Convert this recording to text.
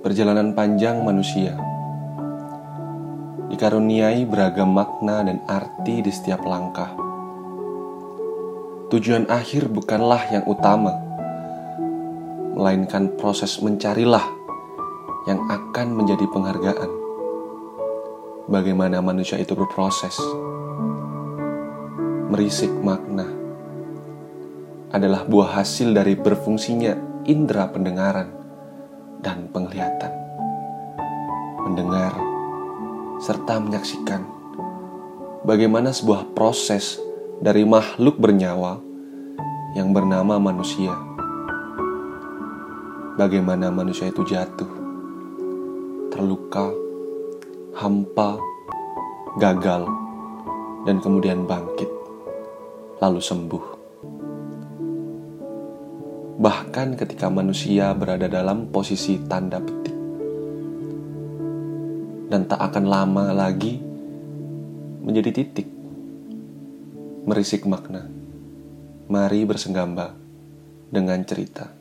Perjalanan panjang manusia dikaruniai beragam makna dan arti di setiap langkah. Tujuan akhir bukanlah yang utama, melainkan proses mencarilah yang akan menjadi penghargaan. Bagaimana manusia itu berproses, merisik makna adalah buah hasil dari berfungsinya indera pendengaran dan penglihatan. Mendengar serta menyaksikan bagaimana sebuah proses dari makhluk bernyawa yang bernama manusia. Bagaimana manusia itu jatuh, terluka, hampa, gagal, dan kemudian bangkit, lalu sembuh. Bahkan ketika manusia berada dalam posisi tanda petik, dan tak akan lama lagi menjadi titik merisik makna. Mari bersenggamba dengan cerita.